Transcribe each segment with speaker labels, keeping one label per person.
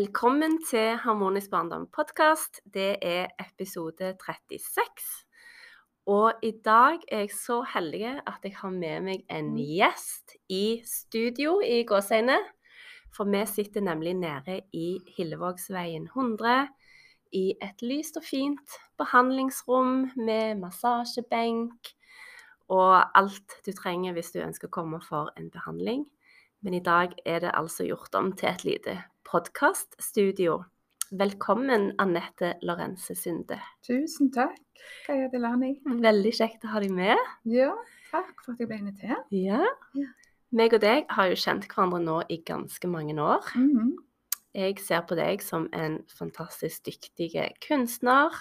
Speaker 1: Velkommen til Harmonisk barndom podkast. Det er episode 36. Og i dag er jeg så heldig at jeg har med meg en
Speaker 2: Mm.
Speaker 1: gjest i studio i Gåseine. For vi sitter nemlig nede i Hillevågsveien 100 i et lyst og fint behandlingsrom med massasjebenk og alt du trenger hvis du ønsker å komme for en behandling. Men i dag er det altså gjort om til et lite podkaststudio. Velkommen, Anette Lorenze Sunde.
Speaker 2: Tusen takk, Kaja Delani.
Speaker 1: Veldig kjekt å ha deg med.
Speaker 2: Ja, takk for at jeg ble invitert.
Speaker 1: Ja.
Speaker 2: Ja.
Speaker 1: Meg og deg har jo kjent hverandre nå i ganske mange år.
Speaker 2: Mhm.
Speaker 1: Jeg ser på deg som en fantastisk dyktig kunstner,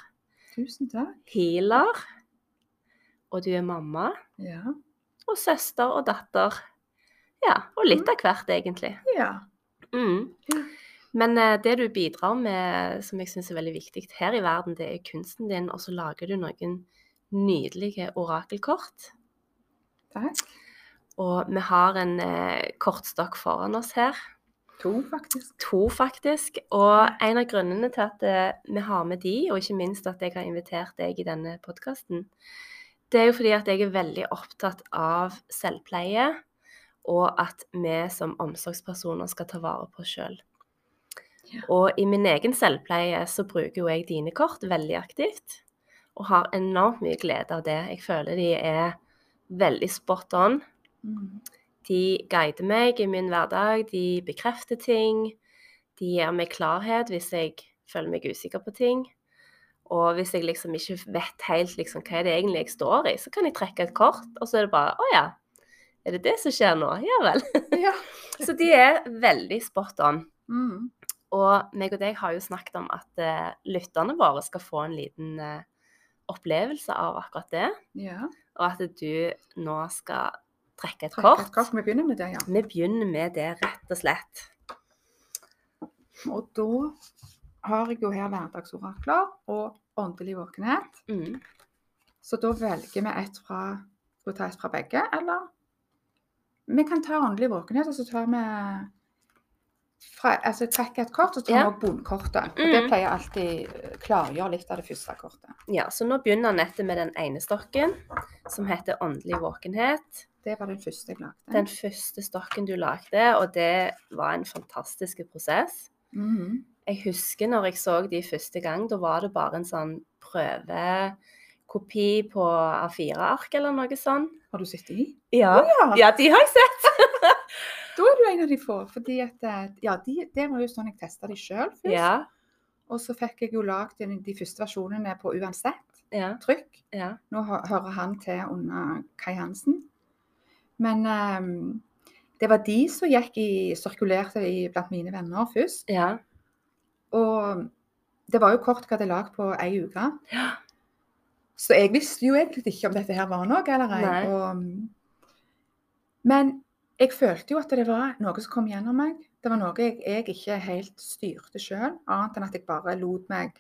Speaker 2: Tusen takk.
Speaker 1: healer, og du er mamma
Speaker 2: Ja.
Speaker 1: og søster og datter. Ja, og litt av hvert, egentlig.
Speaker 2: ja.
Speaker 1: Mm. Men eh, det du bidrar med, som jeg syns er veldig viktig her i verden, det er kunsten din, og så lager du noen nydelige orakelkort.
Speaker 2: Takk.
Speaker 1: Og vi har en eh, kortstokk foran oss her.
Speaker 2: To, faktisk.
Speaker 1: To, faktisk. Og en av grunnene til at eh, vi har med de, og ikke minst at jeg har invitert deg i denne podkasten, det er jo fordi at jeg er veldig opptatt av selvpleie, og at vi som omsorgspersoner skal ta vare på oss sjøl. Og i min egen selvpleie så bruker jo jeg dine kort veldig aktivt, og har enormt mye glede av det. Jeg føler de er veldig spot on.
Speaker 2: Mhm.
Speaker 1: De guider meg i min hverdag, de bekrefter ting. De gir meg klarhet hvis jeg føler meg usikker på ting. Og hvis jeg liksom ikke vet helt liksom, hva er det egentlig jeg står i, så kan jeg trekke et kort, og så er det bare Å ja, er det det som skjer nå? Ja vel.
Speaker 2: Ja.
Speaker 1: Så de er veldig spot on.
Speaker 2: Mhm.
Speaker 1: Og meg og deg har jo snakket om at eh, lytterne våre skal få en liten eh, opplevelse av akkurat det.
Speaker 2: ja.
Speaker 1: Og at du nå skal trekke et
Speaker 2: Trekk
Speaker 1: kort.
Speaker 2: et kort. Vi begynner med det, ja.
Speaker 1: Vi begynner med det, rett og slett.
Speaker 2: Og da har jeg jo her hverdagsorakler og åndelig våkenhet.
Speaker 1: Mm.
Speaker 2: Så da velger vi et fra Skal vi ta et fra begge, eller? Vi kan ta åndelig våkenhet, og så tar vi fra, altså trekker et kort, og så tar vi
Speaker 1: Ja.
Speaker 2: opp bunnkortet. Og det
Speaker 1: Mm.
Speaker 2: pleier alltid å klargjøre litt av det første kortet.
Speaker 1: Ja, så nå begynner Anette med den ene stokken, som heter åndelig våkenhet.
Speaker 2: Det var den første jeg lagde.
Speaker 1: Den første stokken du lagde, og det var en fantastisk prosess.
Speaker 2: Mhm.
Speaker 1: Jeg husker når jeg så de første gang, da var det bare en sånn prøvekopi på A4-ark eller noe sånt.
Speaker 2: Har du sett de?
Speaker 1: Ja.
Speaker 2: Ja.
Speaker 1: ja, de har jeg sett.
Speaker 2: Da er du en av de få. fordi at, eh, ja, de, Det var jo sånn jeg testa de sjøl først.
Speaker 1: Ja,
Speaker 2: Og så fikk jeg jo lagd de, første versjonene på uansett
Speaker 1: ja,
Speaker 2: trykk.
Speaker 1: ja.
Speaker 2: Nå hører han til under Kai Hansen. Men um, det var de som gikk i, sirkulerte i, blant mine venner først.
Speaker 1: ja.
Speaker 2: Og det var jo kort jeg hadde lagd på ei uke.
Speaker 1: Ja.
Speaker 2: Så jeg visste jo egentlig ikke om dette her var noe eller ei. Og, men jeg følte jo at det var noe som kom gjennom meg. Det var noe jeg, jeg ikke helt styrte sjøl, annet enn at jeg bare lot meg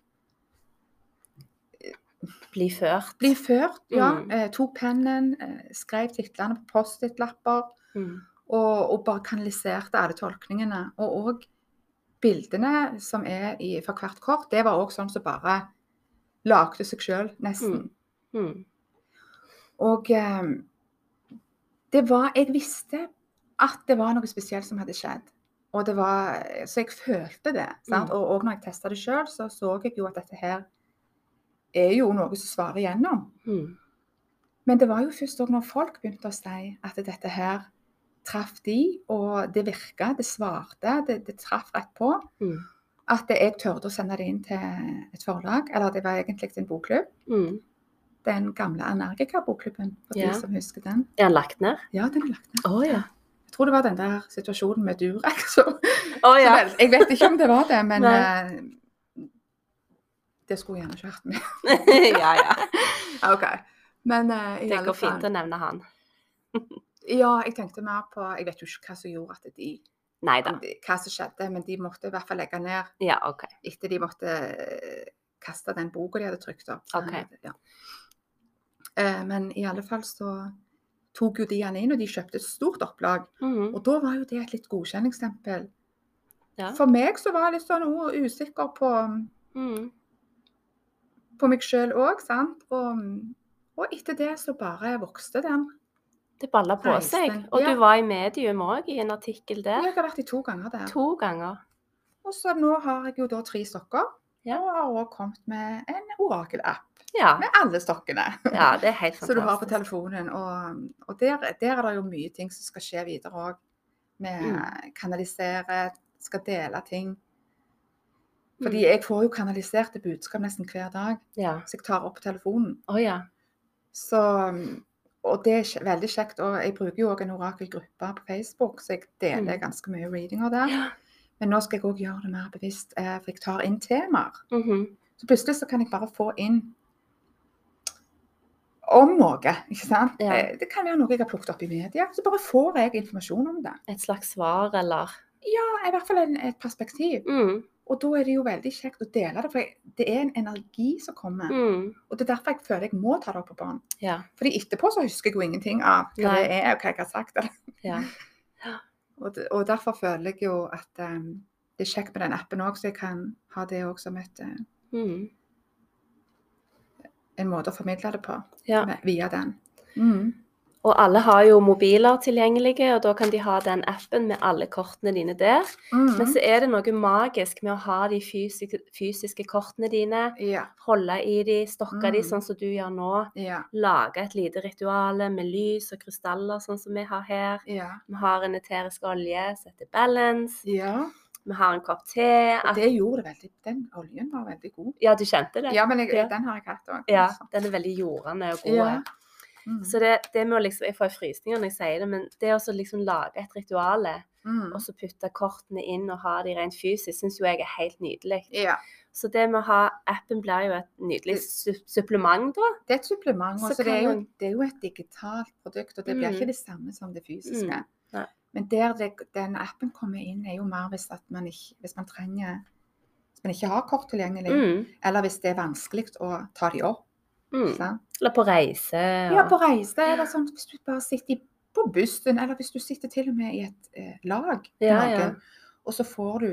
Speaker 1: Bli ført.
Speaker 2: bli ført. Ja,
Speaker 1: Mm.
Speaker 2: eh, tok pennen, eh, skrev titlene på Post-It-lapper
Speaker 1: Mm.
Speaker 2: og, og bare kanaliserte alle tolkningene. Og òg bildene som er i, for hvert kort, det var òg sånn som bare lagde seg sjøl, nesten.
Speaker 1: Mm.
Speaker 2: Og eh, det var Jeg visste at det var noe spesielt som hadde skjedd. Og det var, så jeg følte det. Sant?
Speaker 1: Mm.
Speaker 2: Og, og når jeg testa det sjøl, så så jeg jo at dette her er jo noe som svarer igjennom.
Speaker 1: Mm.
Speaker 2: Men det var jo først òg når folk begynte å si at dette her traff de, og det virka, det svarte, det, det traff rett på,
Speaker 1: Mm.
Speaker 2: at jeg tørde å sende det inn til et forlag. Eller det var egentlig en bokklubb.
Speaker 1: Mm.
Speaker 2: Den gamle Energica-bokklubben, for
Speaker 1: Ja.
Speaker 2: de som husker den.
Speaker 1: Er den lagt ned?
Speaker 2: Ja, den er lagt ned.
Speaker 1: Oh, ja.
Speaker 2: Jeg tror det var den der situasjonen med Durek. Så, så
Speaker 1: ja.
Speaker 2: vel, jeg vet ikke om det var det, men eh, Det skulle gjerne ikke vært med.
Speaker 1: ja, ja.
Speaker 2: OK. Men uh, i
Speaker 1: Det går fint å nevne han.
Speaker 2: Ja, jeg tenkte mer på Jeg vet jo ikke hva som gjorde at de
Speaker 1: Nei da.
Speaker 2: om de- Hva som skjedde, men de måtte i hvert fall legge ned
Speaker 1: Ja, okay.
Speaker 2: etter de måtte eh, kaste den boka de hadde trykt opp.
Speaker 1: Okay.
Speaker 2: Ja. Uh, men i alle fall så tok jo de han inn, og de kjøpte et stort opplag.
Speaker 1: Mhm.
Speaker 2: Og da var jo det et litt godkjenningsstempel.
Speaker 1: Ja.
Speaker 2: For meg så var jeg litt sånn oh, usikker på,
Speaker 1: mm.
Speaker 2: på meg sjøl òg, sant. Og, og etter det så bare vokste den.
Speaker 1: Det balla på seg. Og
Speaker 2: ja.
Speaker 1: du var i medium òg, i en artikkel der.
Speaker 2: Jeg har vært i to ganger der.
Speaker 1: To ganger.
Speaker 2: Og så nå har jeg jo da tre stokker.
Speaker 1: Ja.
Speaker 2: Og har kommet med en orakelapp
Speaker 1: Ja.
Speaker 2: med alle stokkene.
Speaker 1: ja, det er helt
Speaker 2: Så du har på telefonen. Og, og der, der er det jo mye ting som skal skje videre òg. Med
Speaker 1: Mm.
Speaker 2: kanalisere, skal dele ting. Fordi
Speaker 1: Mm.
Speaker 2: jeg får jo kanaliserte budskap nesten hver dag,
Speaker 1: Ja.
Speaker 2: så jeg tar opp telefonen.
Speaker 1: Oh, ja.
Speaker 2: Så, og det er veldig kjekt. Og jeg bruker jo òg en orakelgruppe på Facebook, så jeg deler
Speaker 1: Mm.
Speaker 2: ganske mye readinger der.
Speaker 1: ja.
Speaker 2: Men nå skal jeg òg gjøre det mer bevisst, eh, for jeg tar inn temaer.
Speaker 1: Mhm.
Speaker 2: Så plutselig så kan jeg bare få inn om noe. ikke sant?
Speaker 1: Ja.
Speaker 2: Eh, Det kan være noe jeg har plukket opp i media. Så bare får jeg informasjon om det.
Speaker 1: Et slags svar, eller
Speaker 2: Ja, i hvert fall en, et perspektiv.
Speaker 1: mm.
Speaker 2: Og da er det jo veldig kjekt å dele det, for det er en energi som kommer.
Speaker 1: Mm.
Speaker 2: Og det er derfor jeg føler jeg må ta det opp på bånd.
Speaker 1: Ja.
Speaker 2: Fordi etterpå så husker jeg jo ingenting av hva
Speaker 1: Nei.
Speaker 2: det er, og hva jeg har sagt.
Speaker 1: ja.
Speaker 2: Og, det- og derfor føler jeg jo at um, det er kjekt med den appen òg, så jeg kan ha det òg som et, eh,
Speaker 1: Mm.
Speaker 2: en måte å formidle det på
Speaker 1: ja.
Speaker 2: med, via den. Mm.
Speaker 1: Og alle har jo mobiler tilgjengelige, og da kan de ha den appen med alle kortene dine der.
Speaker 2: Mm.
Speaker 1: Men så er det noe magisk med å ha de fysiske, fysiske kortene dine,
Speaker 2: Ja.
Speaker 1: holde i de, stokke de
Speaker 2: Mm.
Speaker 1: sånn som du gjør nå.
Speaker 2: Ja.
Speaker 1: Lage et lite rituale med lys og krystaller, sånn som vi har her.
Speaker 2: Ja.
Speaker 1: Vi har en eterisk olje som heter Balance.
Speaker 2: ja.
Speaker 1: Vi har en kopp te.
Speaker 2: At... det gjorde det veldig Den oljen var veldig god.
Speaker 1: Ja, du kjente det?
Speaker 2: Ja, men jeg,
Speaker 1: Ja.
Speaker 2: den har jeg hatt òg.
Speaker 1: Ja, den er veldig jordende og god.
Speaker 2: Mm.
Speaker 1: Så det, det med å liksom, Jeg får frysninger når jeg sier det, men det å liksom lage et rituale,
Speaker 2: Mm.
Speaker 1: og så putte kortene inn og ha de rent fysisk, syns jo jeg er helt nydelig.
Speaker 2: Ja.
Speaker 1: Så det med å ha appen blir jo et nydelig su supplement, da.
Speaker 2: Det er et supplement.
Speaker 1: Så
Speaker 2: Også det, er jo,
Speaker 1: man-
Speaker 2: det er jo et digitalt produkt, og det blir
Speaker 1: Mm.
Speaker 2: ikke det samme som det fysiske.
Speaker 1: Mm.
Speaker 2: Men der det, den appen kommer inn, er jo mer hvis, at man, ikke, hvis man trenger Hvis man ikke har kort tilgjengelig,
Speaker 1: Mm.
Speaker 2: eller hvis det er vanskelig å ta de opp.
Speaker 1: Mm. Eller på reise.
Speaker 2: Ja, på reise, eller sånn hvis du bare sitter på bussen, eller hvis du sitter til og med i et eh, lag
Speaker 1: Ja, ja.
Speaker 2: og så får du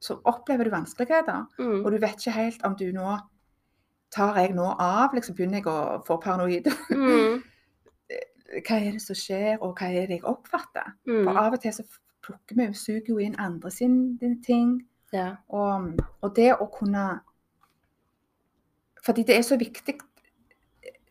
Speaker 2: Så opplever du vanskeligheter,
Speaker 1: Mm.
Speaker 2: og du vet ikke helt om du nå Tar jeg nå av? Liksom begynner jeg å få paranoid?
Speaker 1: Mm.
Speaker 2: hva er det som skjer, og hva er det jeg oppfatter?
Speaker 1: Mm.
Speaker 2: For av og til så plukker vi, suger jo inn andre sine ting.
Speaker 1: Ja.
Speaker 2: Og, og det å kunne Fordi det er så viktig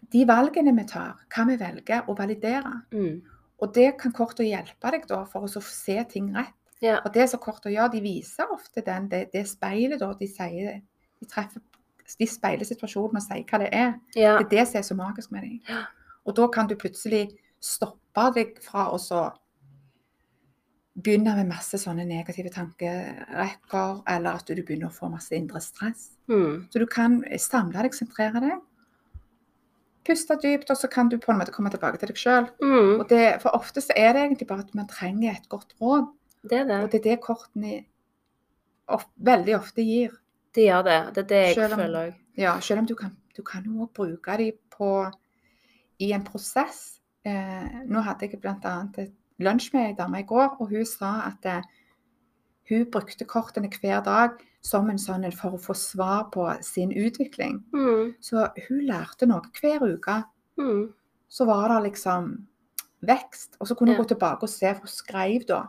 Speaker 2: De valgene vi tar, hva vi velger, å validere.
Speaker 1: Mm.
Speaker 2: Og det kan kortet hjelpe deg da for å så se ting rett.
Speaker 1: Ja.
Speaker 2: Og det som å gjør, de viser ofte den, det, det speilet da de sier De treffer de speiler situasjonen og sier hva det er.
Speaker 1: ja.
Speaker 2: Det er det som er så magisk med dem.
Speaker 1: Ja.
Speaker 2: Og da kan du plutselig stoppe deg fra å så begynne med masse sånne negative tankerekker, eller at du begynner å få masse indre stress.
Speaker 1: Mm.
Speaker 2: Så du kan samle deg, sentrere deg. Puste dypt, og så kan du på en måte komme tilbake til deg sjøl.
Speaker 1: Mm.
Speaker 2: For ofte så er det egentlig bare at man trenger et godt råd.
Speaker 1: Det det.
Speaker 2: Og det er det kortene of veldig ofte gir.
Speaker 1: De gjør det. Det er det jeg
Speaker 2: Selv om-
Speaker 1: føler òg.
Speaker 2: Ja, selv om du kan, du kan jo òg bruke dem på, i en prosess. Eh, nå hadde jeg bl.a. et lunsj med ei dame i går, og hun sa at eh, hun brukte kortene hver dag som en sånn for å få svar på sin utvikling.
Speaker 1: Mm.
Speaker 2: Så hun lærte noe hver uke.
Speaker 1: Mm.
Speaker 2: Så var det liksom vekst. Og så kunne hun
Speaker 1: Ja.
Speaker 2: gå tilbake og se, for hun skrev da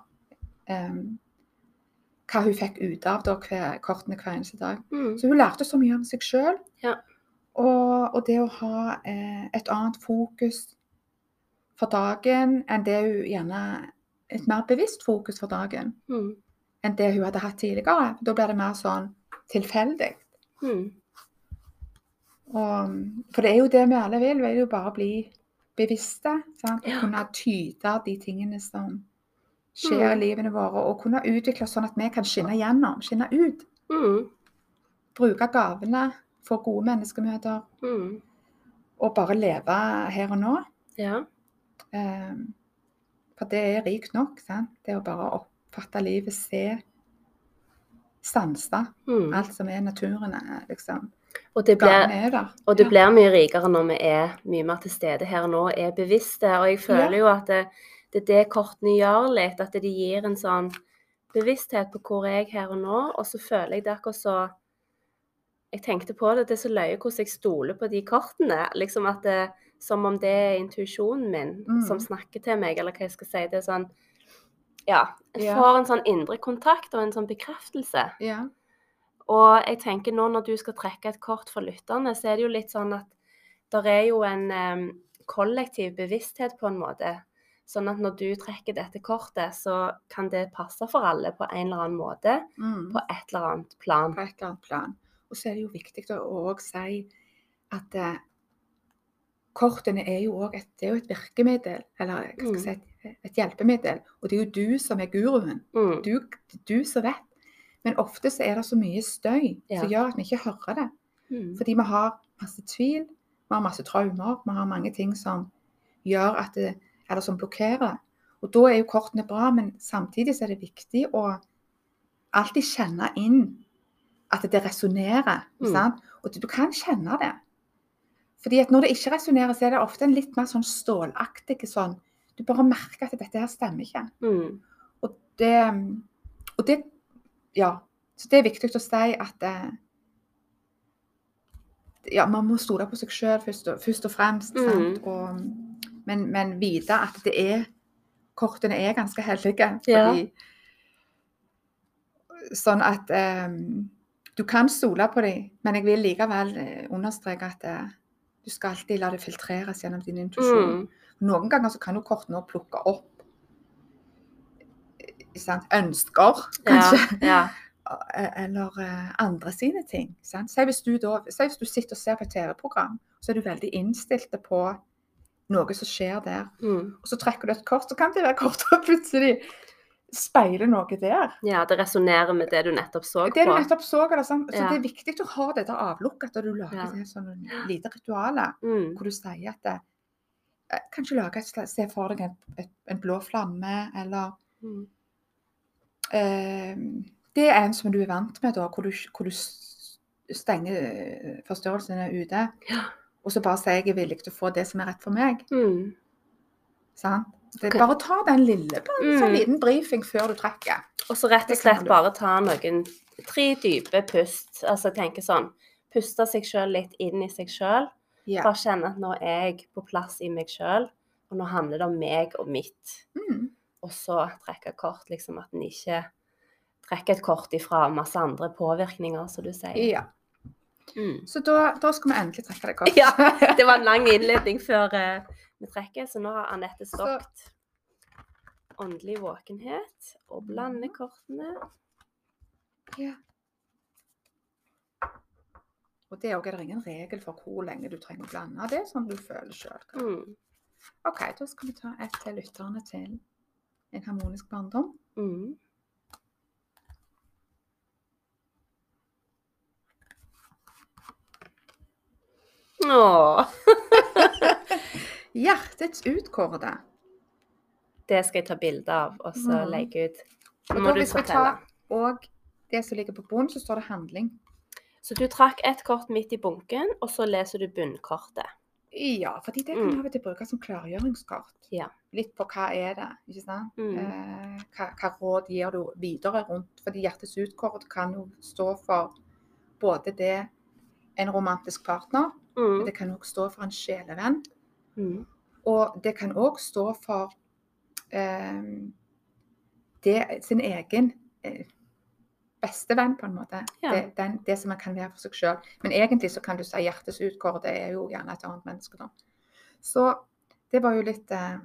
Speaker 2: um, hva hun fikk ut av da, hver, kortene hver eneste dag.
Speaker 1: Mm.
Speaker 2: Så hun lærte så mye om seg sjøl.
Speaker 1: Ja.
Speaker 2: Og, og det å ha eh, et annet fokus for dagen enn det hun gjerne Et mer bevisst fokus for dagen
Speaker 1: Mm.
Speaker 2: enn det hun hadde hatt tidligere. Da blir det mer sånn tilfeldig.
Speaker 1: Mm.
Speaker 2: Og, for det er jo det vi alle vil. Vi vil jo bare bli bevisste. Sant?
Speaker 1: Ja.
Speaker 2: kunne tyde de tingene som skjer i
Speaker 1: Mm.
Speaker 2: livene våre. Og kunne utvikle oss sånn at vi kan skinne gjennom, skinne ut.
Speaker 1: Mm.
Speaker 2: Bruke gavene få gode menneskemøter
Speaker 1: Mm.
Speaker 2: og bare leve her og nå.
Speaker 1: Ja.
Speaker 2: Eh, for det er rikt nok. Sant? Det å bare oppfatte livet, se, sanse
Speaker 1: Mm.
Speaker 2: alt som er naturen. liksom,
Speaker 1: Og det blir. Og det blir mye rikere når vi er mye mer til stede her nå, er bevisste. Og jeg føler jo at det, det er det kortene gjør litt, at de gir en sånn bevissthet på hvor jeg er her og nå. Og så føler jeg det akkurat så Jeg tenkte på det, det er så løye hvordan jeg stoler på de kortene. Liksom at det, Som om det er intuisjonen min
Speaker 2: Mm.
Speaker 1: som snakker til meg, eller hva jeg skal si. Det er sånn Ja. Jeg får en sånn indre kontakt og en sånn bekreftelse.
Speaker 2: Ja.
Speaker 1: Og jeg tenker nå når du skal trekke et kort for lytterne, så er det jo litt sånn at det er jo en um, kollektiv bevissthet på en måte. Sånn at når du trekker dette kortet, så kan det passe for alle på en eller annen måte.
Speaker 2: Mm.
Speaker 1: På et eller annet plan.
Speaker 2: på et eller annet plan. Og så er det jo viktig å òg si at eh, kortene er jo òg et, et virkemiddel, eller jeg si, et, et hjelpemiddel. Og det er jo du som er guruen.
Speaker 1: Mm.
Speaker 2: Du, du som vet. Men ofte så er det så mye støy
Speaker 1: Ja.
Speaker 2: som gjør at vi ikke hører det.
Speaker 1: Mm.
Speaker 2: Fordi vi har masse tvil, vi har masse traumer, vi har mange ting som gjør at det, eller som blokkerer. Og da er jo kortene bra, men samtidig så er det viktig å alltid kjenne inn at det resonnerer.
Speaker 1: Mm.
Speaker 2: Og du kan kjenne det. Fordi at når det ikke resonnerer, så er det ofte en litt mer sånn stålaktig sånn Du bare merker at dette her stemmer ikke.
Speaker 1: Mm.
Speaker 2: Og det, og det Ja. Så det er viktig å si at eh, ja, man må stole på seg sjøl først, først og fremst.
Speaker 1: Mm.
Speaker 2: Og, men, men vite at det er Kortene er ganske hellige.
Speaker 1: Ja.
Speaker 2: Sånn at um, du kan stole på dem, men jeg vil likevel eh, understreke at eh, du skal alltid la det filtreres gjennom din intuisjon.
Speaker 1: Mm.
Speaker 2: Noen ganger så kan jo kortene plukke opp eh, sant? ønsker, kanskje.
Speaker 1: Ja.
Speaker 2: ja. Eller uh, andre sine ting. Sant? Si, hvis du da, si hvis du sitter og ser på et TV-program, så er du veldig innstilt på noe som skjer der.
Speaker 1: Mm.
Speaker 2: Og så trekker du et kort, så kan det være kortere plutselig speiler noe der.
Speaker 1: ja, det resonnerer med det du nettopp så
Speaker 2: Det du nettopp så, sånn. Så
Speaker 1: Ja.
Speaker 2: det er viktig å ha dette avlukket, at du lager
Speaker 1: Ja.
Speaker 2: det sånn lite ritualer.
Speaker 1: Mm.
Speaker 2: hvor du sier at det, eh, Kanskje lage et, se for deg en, et, en blå flamme, eller
Speaker 1: Mm.
Speaker 2: eh, Det er en som du er vant med, da, hvor du, hvor du stenger eh, forstyrrelsene ute.
Speaker 1: Ja.
Speaker 2: Og så bare sier jeg er villig til å få det som er rett for meg.
Speaker 1: Mm.
Speaker 2: Sant? Det er bare ta den lille på en sånn
Speaker 1: Mm.
Speaker 2: liten brifing før du trekker.
Speaker 1: Og så rett og slett bare ta noen tre dype pust. Altså tenke sånn Puste seg sjøl litt inn i seg sjøl.
Speaker 2: Ja.
Speaker 1: Bare kjenne at nå er jeg på plass i meg sjøl, og nå handler det om meg og mitt.
Speaker 2: Mm.
Speaker 1: Og så trekke kort, liksom at en ikke trekker et kort ifra masse andre påvirkninger, som du sier.
Speaker 2: ja.
Speaker 1: Mm.
Speaker 2: Så da, da skal vi endelig trekke det kort.
Speaker 1: Ja, Det var en lang innledning før eh, vi trekker, så nå har Anette stoppet åndelig våkenhet og blander kortene.
Speaker 2: Ja. Og det er også er det ingen regel for hvor lenge du trenger å blande. Det er sånn du føler sjøl.
Speaker 1: Mm.
Speaker 2: OK, da skal vi ta et til lytterne til en harmonisk barndom.
Speaker 1: Mm. Åh,
Speaker 2: Hjertets utkårede.
Speaker 1: det skal jeg ta bilde av og så
Speaker 2: Mhm.
Speaker 1: legge ut.
Speaker 2: Og
Speaker 1: Nå
Speaker 2: da
Speaker 1: du
Speaker 2: hvis vi tar og det som ligger på bunnen, så står det handling.
Speaker 1: Så du trakk ett kort midt i bunken, og så leser du bunnkortet.
Speaker 2: Ja, fordi det kan
Speaker 1: Mm.
Speaker 2: av og til brukes som klargjøringskort.
Speaker 1: Ja.
Speaker 2: Litt på hva er det, ikke sant?
Speaker 1: Mm.
Speaker 2: Eh, hva, hva råd gir du videre rundt? Fordi hjertets utkort kan jo stå for både det en romantisk partner, men
Speaker 1: Mm.
Speaker 2: det kan òg stå for en sjelevenn.
Speaker 1: Mm.
Speaker 2: Og det kan òg stå for eh, det, sin egen eh, beste venn, på en måte.
Speaker 1: Ja.
Speaker 2: Det, den, det som man kan være for seg sjøl. Men egentlig så kan du si hjertets utkår, det er jo gjerne et annet menneske, da. Så det var jo litt eh,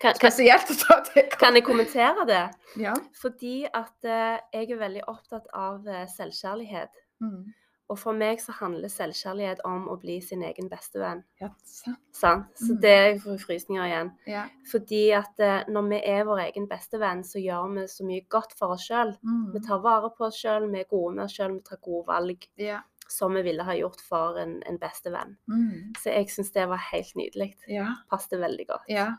Speaker 1: Kan, kan,
Speaker 2: spesielt det.
Speaker 1: kan jeg kommentere det?
Speaker 2: Ja.
Speaker 1: Fordi at eh, jeg er veldig opptatt av eh, selvkjærlighet.
Speaker 2: Mm.
Speaker 1: Og for meg så handler selvkjærlighet om å bli sin egen bestevenn.
Speaker 2: ja sant.
Speaker 1: Så
Speaker 2: Mm.
Speaker 1: det er frysninger igjen.
Speaker 2: Ja.
Speaker 1: Fordi at eh, når vi er vår egen bestevenn, så gjør vi så mye godt for oss sjøl.
Speaker 2: Mm.
Speaker 1: Vi tar vare på oss sjøl, vi er gode med oss sjøl, vi tar gode valg.
Speaker 2: ja.
Speaker 1: som vi ville ha gjort for en, en bestevenn.
Speaker 2: Mm.
Speaker 1: Så jeg syns det var helt nydelig.
Speaker 2: Ja.
Speaker 1: Passet veldig godt.
Speaker 2: ja.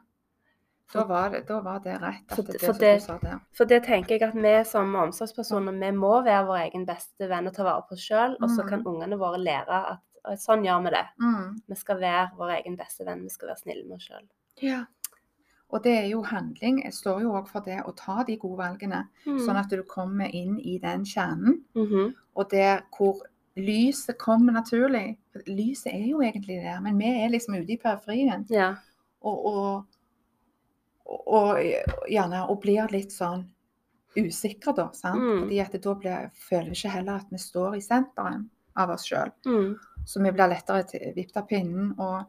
Speaker 2: Da var, det, da var det rett.
Speaker 1: For
Speaker 2: At
Speaker 1: det- for det-
Speaker 2: sa der.
Speaker 1: For det tenker jeg at vi som omsorgspersoner, vi må være vår egen beste venn og ta vare på oss sjøl. Og så
Speaker 2: Mm.
Speaker 1: kan ungene våre lære at sånn gjør vi det.
Speaker 2: Mm.
Speaker 1: Vi skal være vår egen beste venn. Vi skal være snille med oss sjøl.
Speaker 2: Ja. Og det er jo handling. Jeg står jo òg for det å ta de gode valgene,
Speaker 1: Mm.
Speaker 2: sånn at du kommer inn i den kjernen.
Speaker 1: Mhm.
Speaker 2: Og der hvor lyset kommer naturlig. Lyset er jo egentlig der, men vi er liksom ute i periferien.
Speaker 1: Ja.
Speaker 2: Og, og, og, gjerne og blir litt sånn usikre, da. Sant?
Speaker 1: Mm.
Speaker 2: Fordi at da blir, føler vi ikke heller at vi står i senteren av oss sjøl.
Speaker 1: Mm.
Speaker 2: Så vi blir lettere vippet av pinnen, og,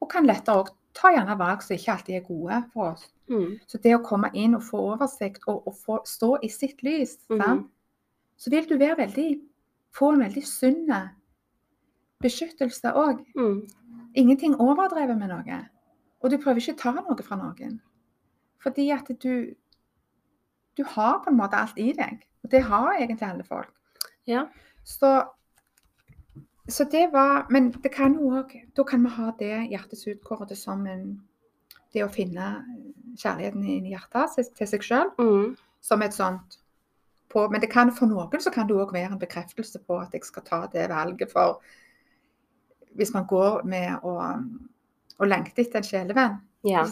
Speaker 2: og kan lettere òg ta gjerne valg som ikke alltid er gode for oss.
Speaker 1: Mm.
Speaker 2: Så det å komme inn og få oversikt og, og få stå i sitt lys,
Speaker 1: Mhm.
Speaker 2: sant? så vil du være veldig, få en veldig sunn beskyttelse òg.
Speaker 1: Mm.
Speaker 2: Ingenting overdrevet med noe. Og du prøver ikke å ta noe fra noen. Fordi at du Du har på en måte alt i deg. Og det har egentlig alle folk.
Speaker 1: Ja.
Speaker 2: Så, så det var Men det kan jo òg Da kan vi ha det hjertets utkårede som en Det å finne kjærligheten i hjertet til, seg sjøl
Speaker 1: Mm.
Speaker 2: som et sånt på, Men det kan, for noen så kan det òg være en bekreftelse på at jeg skal ta det valget. For hvis man går med å, å lengte etter en sjelevenn,
Speaker 1: Ja.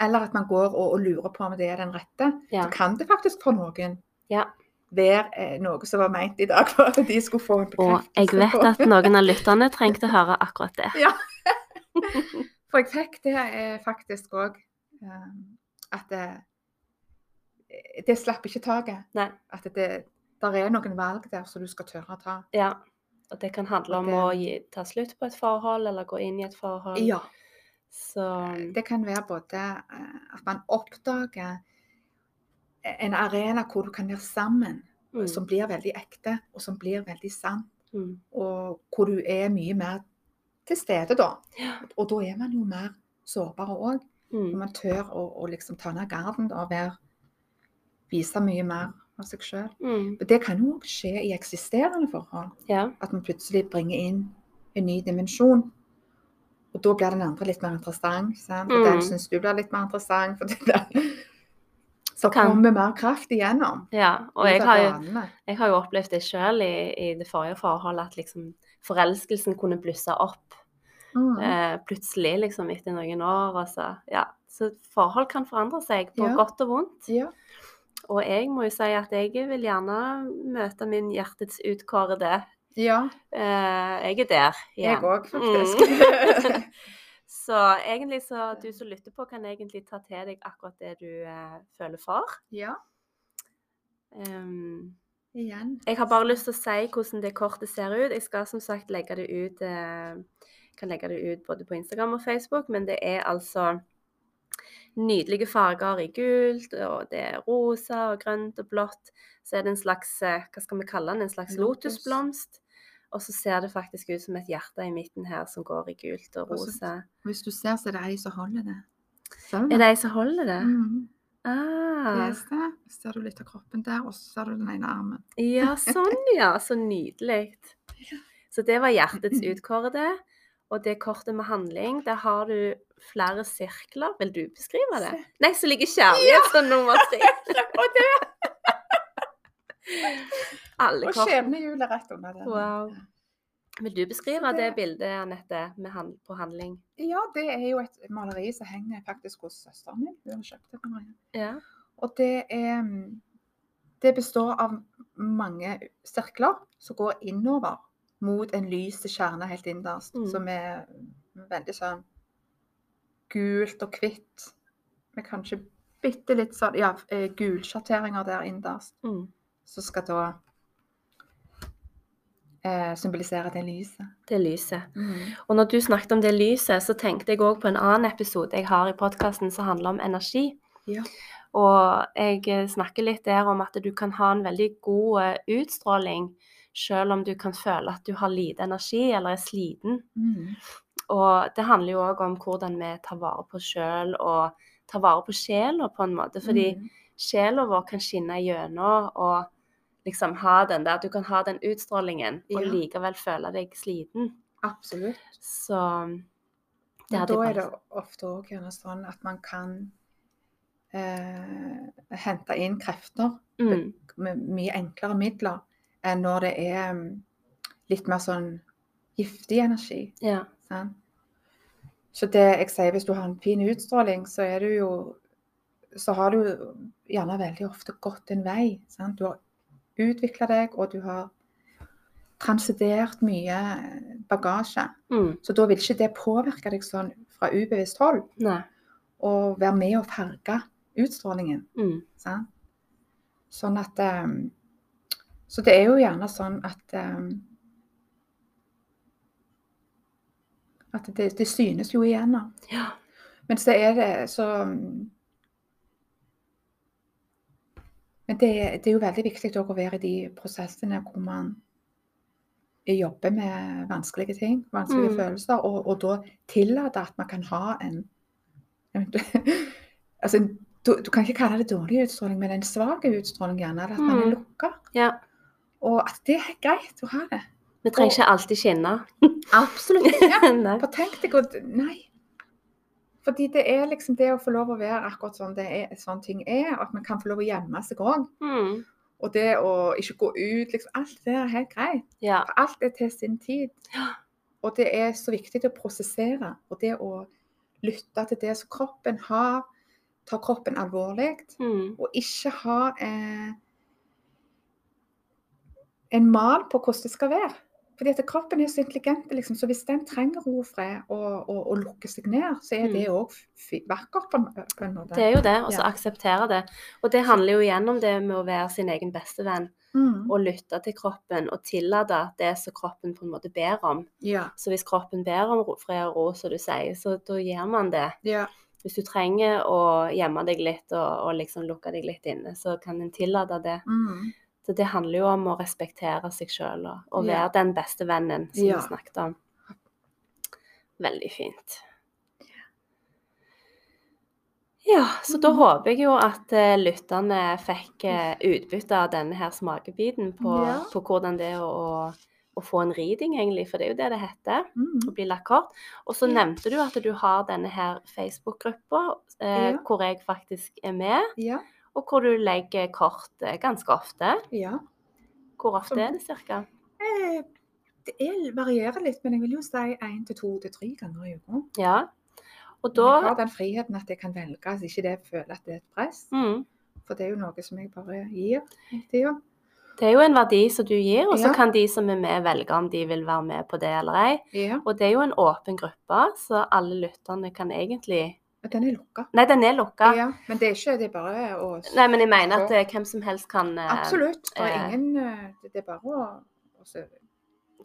Speaker 2: eller at man går og, og lurer på om det er den rette,
Speaker 1: Ja.
Speaker 2: så kan det faktisk for noen
Speaker 1: Ja.
Speaker 2: være eh, noe som var meint i dag for at de skulle få en
Speaker 1: Og jeg vet at noen av lytterne trengte å høre akkurat det.
Speaker 2: Ja. For jeg fikk det eh, faktisk òg. at det, det slapp ikke taket. At det der er noen valg der som du skal tørre å ta.
Speaker 1: Ja. Og det kan handle om
Speaker 2: Det-
Speaker 1: å gi, ta slutt på et forhold, eller gå inn i et forhold.
Speaker 2: Ja.
Speaker 1: Så
Speaker 2: Det kan være både eh, at man oppdager en arena hvor du kan være sammen,
Speaker 1: mm.
Speaker 2: som blir veldig ekte, og som blir veldig sann.
Speaker 1: Mm.
Speaker 2: Og hvor du er mye mer til stede da.
Speaker 1: Ja.
Speaker 2: Og da er man jo mer sårbare òg. Når
Speaker 1: Mm.
Speaker 2: man tør å, å liksom ta ned garden og være, vise mye mer av seg sjøl.
Speaker 1: Mm.
Speaker 2: Det kan jo skje i eksisterende forhold.
Speaker 1: Ja.
Speaker 2: At man plutselig bringer inn en ny dimensjon. Og da blir den andre litt mer interessant. Sant? Og
Speaker 1: Mm.
Speaker 2: den syns du blir litt mer interessant. For det der. Så
Speaker 1: Kan-
Speaker 2: kommer mer kraft igjennom.
Speaker 1: ja. Og jeg har jo, jeg har jo opplevd det sjøl i, i det forrige forholdet, at liksom forelskelsen kunne blusse opp
Speaker 2: Mm.
Speaker 1: eh, plutselig, liksom etter noen år. Og så, ja. så forhold kan forandre seg på
Speaker 2: Ja.
Speaker 1: godt og vondt.
Speaker 2: Ja.
Speaker 1: Og jeg må jo si at jeg vil gjerne møte min hjertets utkårede.
Speaker 2: Ja,
Speaker 1: Eh, jeg er der
Speaker 2: jeg òg, faktisk. Mm.
Speaker 1: Så egentlig så du som lytter på, kan egentlig ta til deg akkurat det du eh, føler for.
Speaker 2: ja,
Speaker 1: Um,
Speaker 2: igjen.
Speaker 1: jeg har bare lyst til å si hvordan det kortet ser ut. Jeg skal som sagt legge det ut eh, kan legge det ut både på Instagram og Facebook, men det er altså nydelige farger i gult, og det er rosa og grønt og blått. Så er det en slags, eh, hva skal vi kalle den, en slags
Speaker 2: Lotus.
Speaker 1: lotusblomst. Og så ser det faktisk ut som et hjerte i midten her som går i gult og rosa.
Speaker 2: Hvis du ser, så er det ei som holder det. Ser du
Speaker 1: Er det ei som holder det?
Speaker 2: Mm.
Speaker 1: Ah,
Speaker 2: Les det. Ser du litt av kroppen der, og så ser du den ene armen.
Speaker 1: ja, sånn ja. Så nydelig. Så det var hjertets utkårede. Og det kortet med handling, der har du flere sirkler. Vil du beskrive det? Nei, så ligger kjærlighet som nummer tre.
Speaker 2: Og det!
Speaker 1: Alle
Speaker 2: Og skjebnehjulet rett under der.
Speaker 1: Wow. Vil du beskrive det
Speaker 2: det-
Speaker 1: bildet, Annette, med hand på handling?
Speaker 2: Ja, det er jo et maleri som henger faktisk hos søsteren min. Hun har kjøpt det på meg.
Speaker 1: Ja.
Speaker 2: Og det er mm, Det består av mange sirkler som går innover mot en lys kjerne helt innerst,
Speaker 1: Mm.
Speaker 2: som er veldig sånn gult og hvitt. Med kanskje bitte litt sånn ja, eh, gulsjatteringer der innerst.
Speaker 1: Mm.
Speaker 2: Som skal da eh, symbolisere det lyset.
Speaker 1: Det lyset. Og når du snakket om det lyset, så tenkte jeg òg på en annen episode jeg har i podkasten som handler om energi.
Speaker 2: Ja.
Speaker 1: Og jeg eh, snakker litt der om at du kan ha en veldig god eh, utstråling selv om du kan føle at du har lite energi eller er sliten.
Speaker 2: Mm.
Speaker 1: Og det handler jo òg om hvordan vi tar vare på oss sjøl og tar vare på sjela på en måte. Fordi
Speaker 2: Mm.
Speaker 1: sjela vår kan skinne gjennom og liksom ha den der Du kan ha den utstrålingen og likevel føle deg sliten.
Speaker 2: Absolutt.
Speaker 1: Så det hadde
Speaker 2: da er det ofte òg gjerne sånn at man kan eh, hente inn krefter
Speaker 1: mm,
Speaker 2: med mye enklere midler enn når det er mm, litt mer sånn giftig energi.
Speaker 1: Ja.
Speaker 2: Sånn? Så det jeg sier, hvis du har en fin utstråling, så er du jo Så har du gjerne veldig ofte gått en vei. Sant? Du har utvikla deg, og du har transidert mye bagasje.
Speaker 1: Mm,
Speaker 2: Så da vil ikke det påvirke deg sånn fra ubevisst hold,
Speaker 1: nei.
Speaker 2: og være med og farge utstrålingen.
Speaker 1: Mm,
Speaker 2: Sant? Sånn at eh, Så det er jo gjerne sånn at eh, At det, det synes jo igjennom.
Speaker 1: ja.
Speaker 2: Men så er det så Men det, det er jo veldig viktig å være i de prosessene hvor man jobber med vanskelige ting, vanskelige
Speaker 1: Mm.
Speaker 2: følelser, og, og da tillate at man kan ha en Altså, du, du kan ikke kalle det dårlig utstråling, men en svak utstråling gjerne, at man er
Speaker 1: Mm.
Speaker 2: lukka.
Speaker 1: ja.
Speaker 2: Og at det er greit å ha det.
Speaker 1: Vi trenger ikke alltid skinne.
Speaker 2: Absolutt.
Speaker 1: Nei.
Speaker 2: For tenk deg å Nei. Fordi det er liksom det å få lov å være akkurat sånn det er, sånn ting er, at man kan få lov å gjemme seg òg.
Speaker 1: Mm,
Speaker 2: Og det å ikke gå ut, liksom. Alt det er helt greit.
Speaker 1: ja.
Speaker 2: For alt er til sin tid. Og det er så viktig å prosessere. Og det å lytte til det som kroppen har, ta kroppen alvorlig,
Speaker 1: Mm,
Speaker 2: og ikke ha eh, en mal på hvordan det skal være. Fordi at kroppen er så intelligent, liksom, så hvis den trenger ro og fred og, og, og lukker seg ned, så er det òg vakkert på på en måte.
Speaker 1: Det er jo det, og så
Speaker 2: Ja.
Speaker 1: akseptere det. Og det handler jo igjen om det med å være sin egen bestevenn.
Speaker 2: Mm.
Speaker 1: Og lytte til kroppen og tillate det som kroppen på en måte ber om.
Speaker 2: Ja.
Speaker 1: Så hvis kroppen ber om fred og ro, som du sier, så da gir man det.
Speaker 2: ja.
Speaker 1: Hvis du trenger å gjemme deg litt og, og liksom lukke deg litt inne, så kan en tillate det.
Speaker 2: Mm.
Speaker 1: Så det handler jo om å respektere seg sjøl og, og
Speaker 2: Ja.
Speaker 1: være den beste vennen som
Speaker 2: Ja.
Speaker 1: vi snakket om. Veldig fint. Ja, så da
Speaker 2: Mhm.
Speaker 1: håper jeg jo at uh, lytterne fikk uh, utbytte av denne her smakebiten på,
Speaker 2: Ja.
Speaker 1: på hvordan det er å, å, få en reading, egentlig, for det er jo det det heter
Speaker 2: Mm.
Speaker 1: å bli lagt kort. Og så
Speaker 2: Ja.
Speaker 1: nevnte du at du har denne her Facebook-gruppa uh,
Speaker 2: Ja.
Speaker 1: hvor jeg faktisk er med,
Speaker 2: Ja.
Speaker 1: Og hvor du legger kort eh, ganske ofte.
Speaker 2: ja.
Speaker 1: Hvor ofte
Speaker 2: Som-
Speaker 1: er det cirka?
Speaker 2: Eh, det er, varierer litt, men jeg vil jo si én til to til tre ganger i uka.
Speaker 1: Ja. Og
Speaker 2: da... Jeg har den friheten at jeg kan velge, så ikke det føler at det er et press.
Speaker 1: mm,
Speaker 2: For det er jo noe som jeg bare gir hele tida.
Speaker 1: Det er jo en verdi som du gir, og så
Speaker 2: Ja.
Speaker 1: kan de som er med, velge om de vil være med på det eller ei.
Speaker 2: Ja.
Speaker 1: Og det er jo en åpen gruppe, så alle lytterne kan egentlig
Speaker 2: den er lukka.
Speaker 1: Nei, den er lukka.
Speaker 2: Ja, men det er ikke det er bare å
Speaker 1: Nei, men jeg mener at eh, hvem som helst kan eh,
Speaker 2: Absolutt. Det er
Speaker 1: eh,
Speaker 2: ingen eh, Det er bare å, å sø-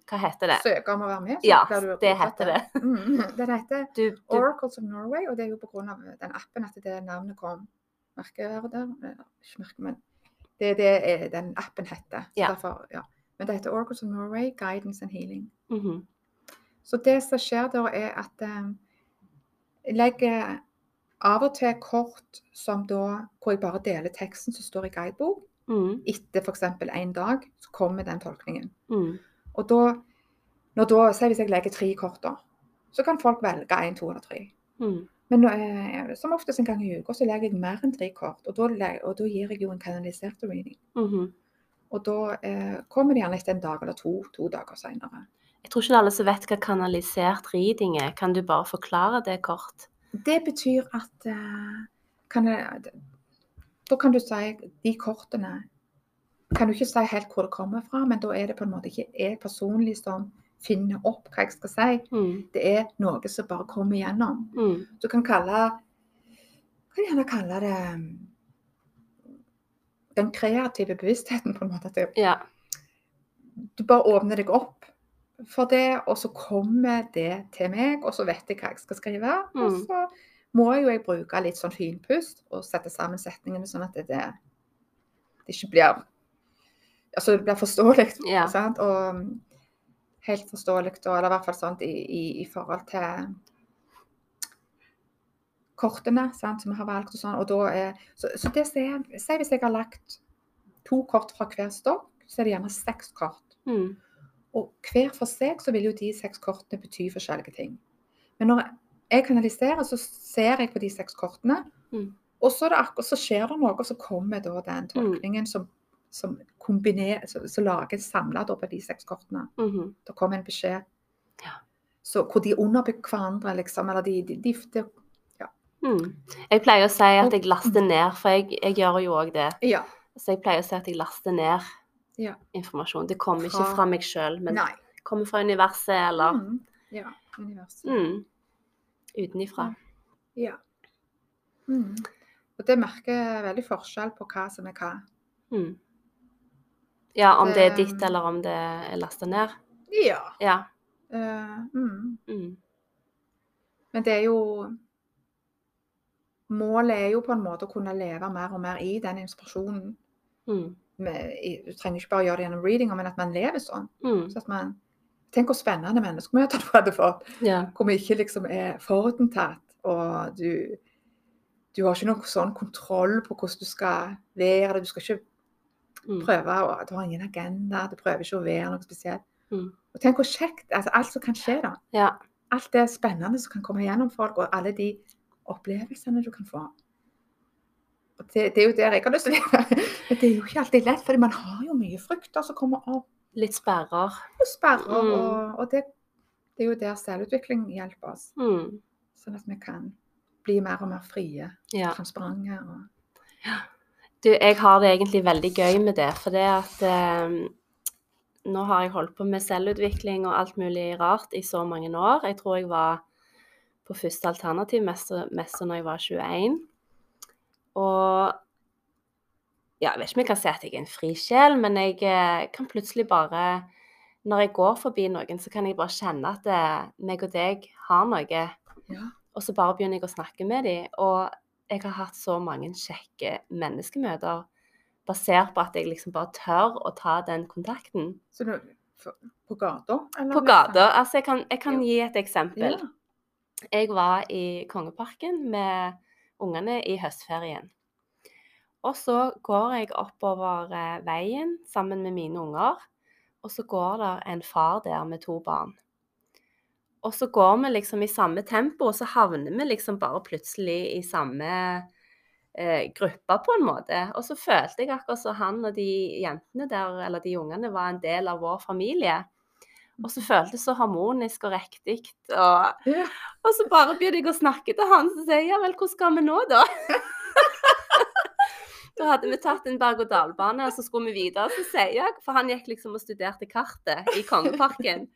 Speaker 1: Hva heter det?
Speaker 2: søke om å være med. så
Speaker 1: Ja,
Speaker 2: blir du
Speaker 1: det heter det.
Speaker 2: Mm, den heter
Speaker 1: Du, du
Speaker 2: Oracles of Norway, og det er jo pga. den appen at det navnet kom. Merkeværet der? Eller, Ikke merke, men det er det er den appen heter. Så
Speaker 1: Ja.
Speaker 2: Derfor, ja. Men det heter Oracles of Norway, Guidance and Healing.
Speaker 1: mhm.
Speaker 2: Så det som skjer da, er at eh, jeg legger av og til kort som da, hvor jeg bare deler teksten som står i guidebok.
Speaker 1: Mm,
Speaker 2: Etter f.eks. en dag, så kommer den tolkningen.
Speaker 1: mm,
Speaker 2: Og da, når da, si hvis jeg legger tre kort, da, så kan folk velge én, to eller tre.
Speaker 1: mm.
Speaker 2: Men eh, som oftest en gang i uka så legger jeg mer enn tre kort, og da, og da gir jeg jo en kanalisert reading.
Speaker 1: mhm.
Speaker 2: Og da eh, kommer det gjerne etter en dag eller to, to dager senere.
Speaker 1: Jeg tror ikke alle som vet hva kanalisert reading er. Kan du bare forklare det kort?
Speaker 2: Det betyr at eh, kan jeg, Da kan du si de kortene Kan du ikke si helt hvor det kommer fra, men da er det på en måte ikke jeg personlig som finner opp hva jeg skal si.
Speaker 1: Mm,
Speaker 2: Det er noe som bare kommer igjennom.
Speaker 1: mm,
Speaker 2: Du kan kalle Kan gjerne kalle det den kreative bevisstheten, på en måte. At det,
Speaker 1: ja.
Speaker 2: du bare åpner deg opp for det, og så kommer det til meg, og så vet jeg hva jeg skal skrive. Og
Speaker 1: Mm.
Speaker 2: så må jo jeg bruke litt sånn finpust og sette sammen setningene sånn at det, det, det ikke blir Altså det blir forståelig.
Speaker 1: Ja.
Speaker 2: Sant? Og helt forståelig, og- eller i hvert fall sånn i, i, i forhold til kortene sant, som vi har valgt. og sånn, og da er, så, så det som er, Si hvis jeg har lagt to kort fra hver stokk, så er det gjerne seks kort.
Speaker 1: Mm.
Speaker 2: Og hver for seg så vil jo de seks kortene bety forskjellige ting. Men når jeg kanaliserer, så ser jeg på de seks kortene,
Speaker 1: Mm.
Speaker 2: og så, så skjer det noe, og så kommer da den tolkningen som, som som, som så lager samla på de seks kortene.
Speaker 1: Mhm.
Speaker 2: Det kommer en beskjed.
Speaker 1: Ja.
Speaker 2: Så hvor de underbygger hverandre, liksom. Eller de, de, de, de
Speaker 1: Mm. Jeg pleier å si at jeg laster ned, for jeg, jeg gjør jo òg det.
Speaker 2: Ja.
Speaker 1: Så jeg pleier å si at jeg laster ned
Speaker 2: Ja.
Speaker 1: informasjon. Det kommer ikke
Speaker 2: Fra-
Speaker 1: fra meg sjøl, men
Speaker 2: Nei.
Speaker 1: kommer fra universet eller
Speaker 2: Mm. Ja. Universet.
Speaker 1: mm. utenifra.
Speaker 2: Ja. Mm. Og det merker veldig forskjell på hva som er hva.
Speaker 1: Mm. Ja, om det er ditt, eller om det er lasta ned.
Speaker 2: Ja.
Speaker 1: Ja.
Speaker 2: Uh, mm.
Speaker 1: Mm.
Speaker 2: Men det er jo Målet er jo på en måte å kunne leve mer og mer i den inspirasjonen.
Speaker 1: Mm.
Speaker 2: Med, du trenger ikke bare gjøre det gjennom readinger, men at man lever sånn.
Speaker 1: Mm.
Speaker 2: Så man, tenk hvor spennende menneskemøter du hadde fått.
Speaker 1: yeah.
Speaker 2: Hvor vi ikke liksom er forutinntatt, og du du har ikke noen sånn kontroll på hvordan du skal være. Du skal ikke
Speaker 1: Mm.
Speaker 2: prøve å Du har ingen agenda. Du prøver ikke å være noe spesielt.
Speaker 1: Mm.
Speaker 2: Og tenk hvor kjekt altså Alt som kan skje, da.
Speaker 1: ja.
Speaker 2: Alt det spennende som kan komme gjennom folk, og alle de opplevelsene du kan få. Det, det er jo der jeg har lyst til å leve. Men det er jo ikke alltid lett, for man har jo mye frykter som kommer opp
Speaker 1: Litt sperrer.
Speaker 2: og sperrer.
Speaker 1: Mm.
Speaker 2: Og, og det, det er jo der selvutvikling hjelper oss.
Speaker 1: Mm.
Speaker 2: Sånn at vi kan bli mer og mer frie,
Speaker 1: Ja.
Speaker 2: transparente. Og...
Speaker 1: Du, jeg har det egentlig veldig gøy med det, for det at eh, Nå har jeg holdt på med selvutvikling og alt mulig rart i så mange år. Jeg tror jeg var på første alternativmesse mest når jeg var 21. Og ja, jeg vet ikke om jeg kan si at jeg er en frisjel, men jeg eh, kan plutselig bare Når jeg går forbi noen, så kan jeg bare kjenne at det, meg og deg har noe.
Speaker 2: Ja.
Speaker 1: Og så bare begynner jeg å snakke med dem. Og jeg har hatt så mange kjekke menneskemøter basert på at jeg liksom bare tør å ta den kontakten.
Speaker 2: Så du, på gata?
Speaker 1: På gata. Altså, jeg kan, jeg kan gi et eksempel.
Speaker 2: Ja.
Speaker 1: Jeg var i Kongeparken med ungene i høstferien. Og så går jeg oppover eh, veien sammen med mine unger, og så går det en far der med to barn. Og så går vi liksom i samme tempo, og så havner vi liksom bare plutselig i samme eh, gruppe, på en måte. Og så følte jeg akkurat som han og de jentene der, eller de ungene, var en del av vår familie. Og så føltes det så harmonisk og riktig. Og, og så bare begynte jeg å snakke til han, så sier jeg ja vel, hvor skal vi nå, da? da hadde vi tatt en berg-og-dal-bane, og så skulle vi videre. Så sier jeg, for han gikk liksom og studerte kartet i Kongeparken.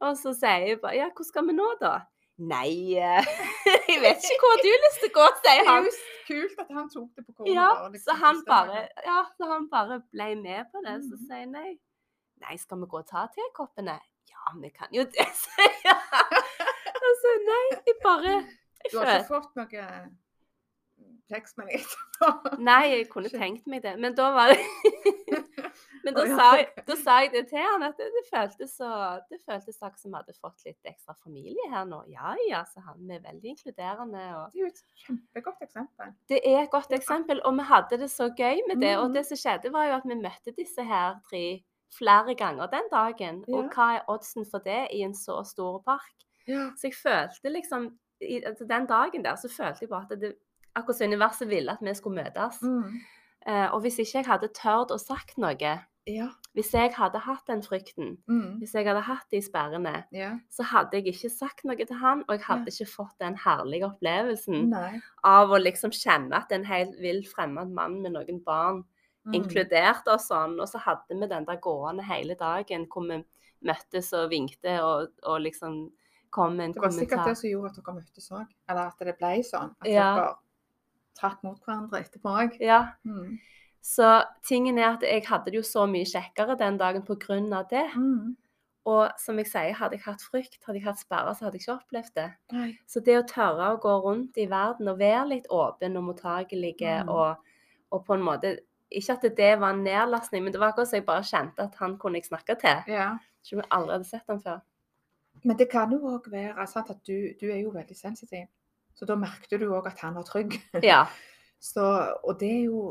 Speaker 1: Og så sier jeg bare ja, hvor skal vi nå, da? Nei, jeg vet ikke hvor du har lyst til å gå, sier
Speaker 2: er
Speaker 1: han.
Speaker 2: jo kult at han tok det på kornet.
Speaker 1: Ja,
Speaker 2: liksom,
Speaker 1: så han bare, ja, så han bare ble med på det. Så
Speaker 2: Mhm.
Speaker 1: sier jeg nei. Nei, skal vi gå og ta tekoppene? Ja, vi kan jo det, sier jeg. Altså, nei, jeg bare jeg
Speaker 2: Du har ikke fått noe tekstmelding etterpå?
Speaker 1: Nei, jeg kunne tenkt meg det. Men da var det Men da sa, jeg, da sa jeg det til han, at det, føltes så Det føltes akkurat som vi hadde fått litt ekstra familie her nå. Ja ja, så han. Er veldig inkluderende. og
Speaker 2: Det er jo et kjempegodt eksempel.
Speaker 1: Det er et godt eksempel, og vi hadde det så gøy med det. Og
Speaker 2: Mhm.
Speaker 1: det som skjedde, var jo at vi møtte disse her tre flere ganger den dagen. Og hva er oddsen for det i en så stor park?
Speaker 2: Ja.
Speaker 1: Så jeg følte liksom i, altså Den dagen der så følte jeg bare at det, akkurat som universet ville at vi skulle møtes.
Speaker 2: Mm.
Speaker 1: Eh, og hvis ikke jeg hadde tørt å sagt noe,
Speaker 2: Ja.
Speaker 1: hvis jeg hadde hatt den frykten,
Speaker 2: Mm.
Speaker 1: hvis jeg hadde hatt de sperrene,
Speaker 2: ja.
Speaker 1: så hadde jeg ikke sagt noe til han, og jeg hadde ikke fått den herlige opplevelsen
Speaker 2: Nei.
Speaker 1: av å liksom kjenne at en helt vill fremmed mann med noen barn
Speaker 2: Mm.
Speaker 1: inkluderte oss sånn, og så hadde vi den der gående hele dagen hvor vi møttes og vinkte og, og liksom kom med en
Speaker 2: Det var sikkert det som gjorde at dere møttes òg. Eller at det ble sånn. At
Speaker 1: Ja.
Speaker 2: dere trakk mot hverandre etterpå òg.
Speaker 1: Ja,
Speaker 2: Mm.
Speaker 1: så tingen er at jeg hadde det jo så mye kjekkere den dagen av det.
Speaker 2: Mm.
Speaker 1: Og som jeg sier, hadde jeg hatt frykt, hadde jeg hatt sperrer, så hadde jeg ikke opplevd det.
Speaker 2: Nei.
Speaker 1: Så det å tørre å gå rundt i verden og være litt åpen og mottakelig
Speaker 2: Mm.
Speaker 1: og, og på en måte Ikke at det var en nedlastning, men det var akkurat som jeg bare kjente at han kunne jeg snakke til.
Speaker 2: Ja.
Speaker 1: Ikke om jeg aldri hadde sett han før.
Speaker 2: Men det kan jo òg være sant, at du, du er jo veldig sensitiv. Så da merket du òg at han var trygg.
Speaker 1: Ja.
Speaker 2: Så, og det er jo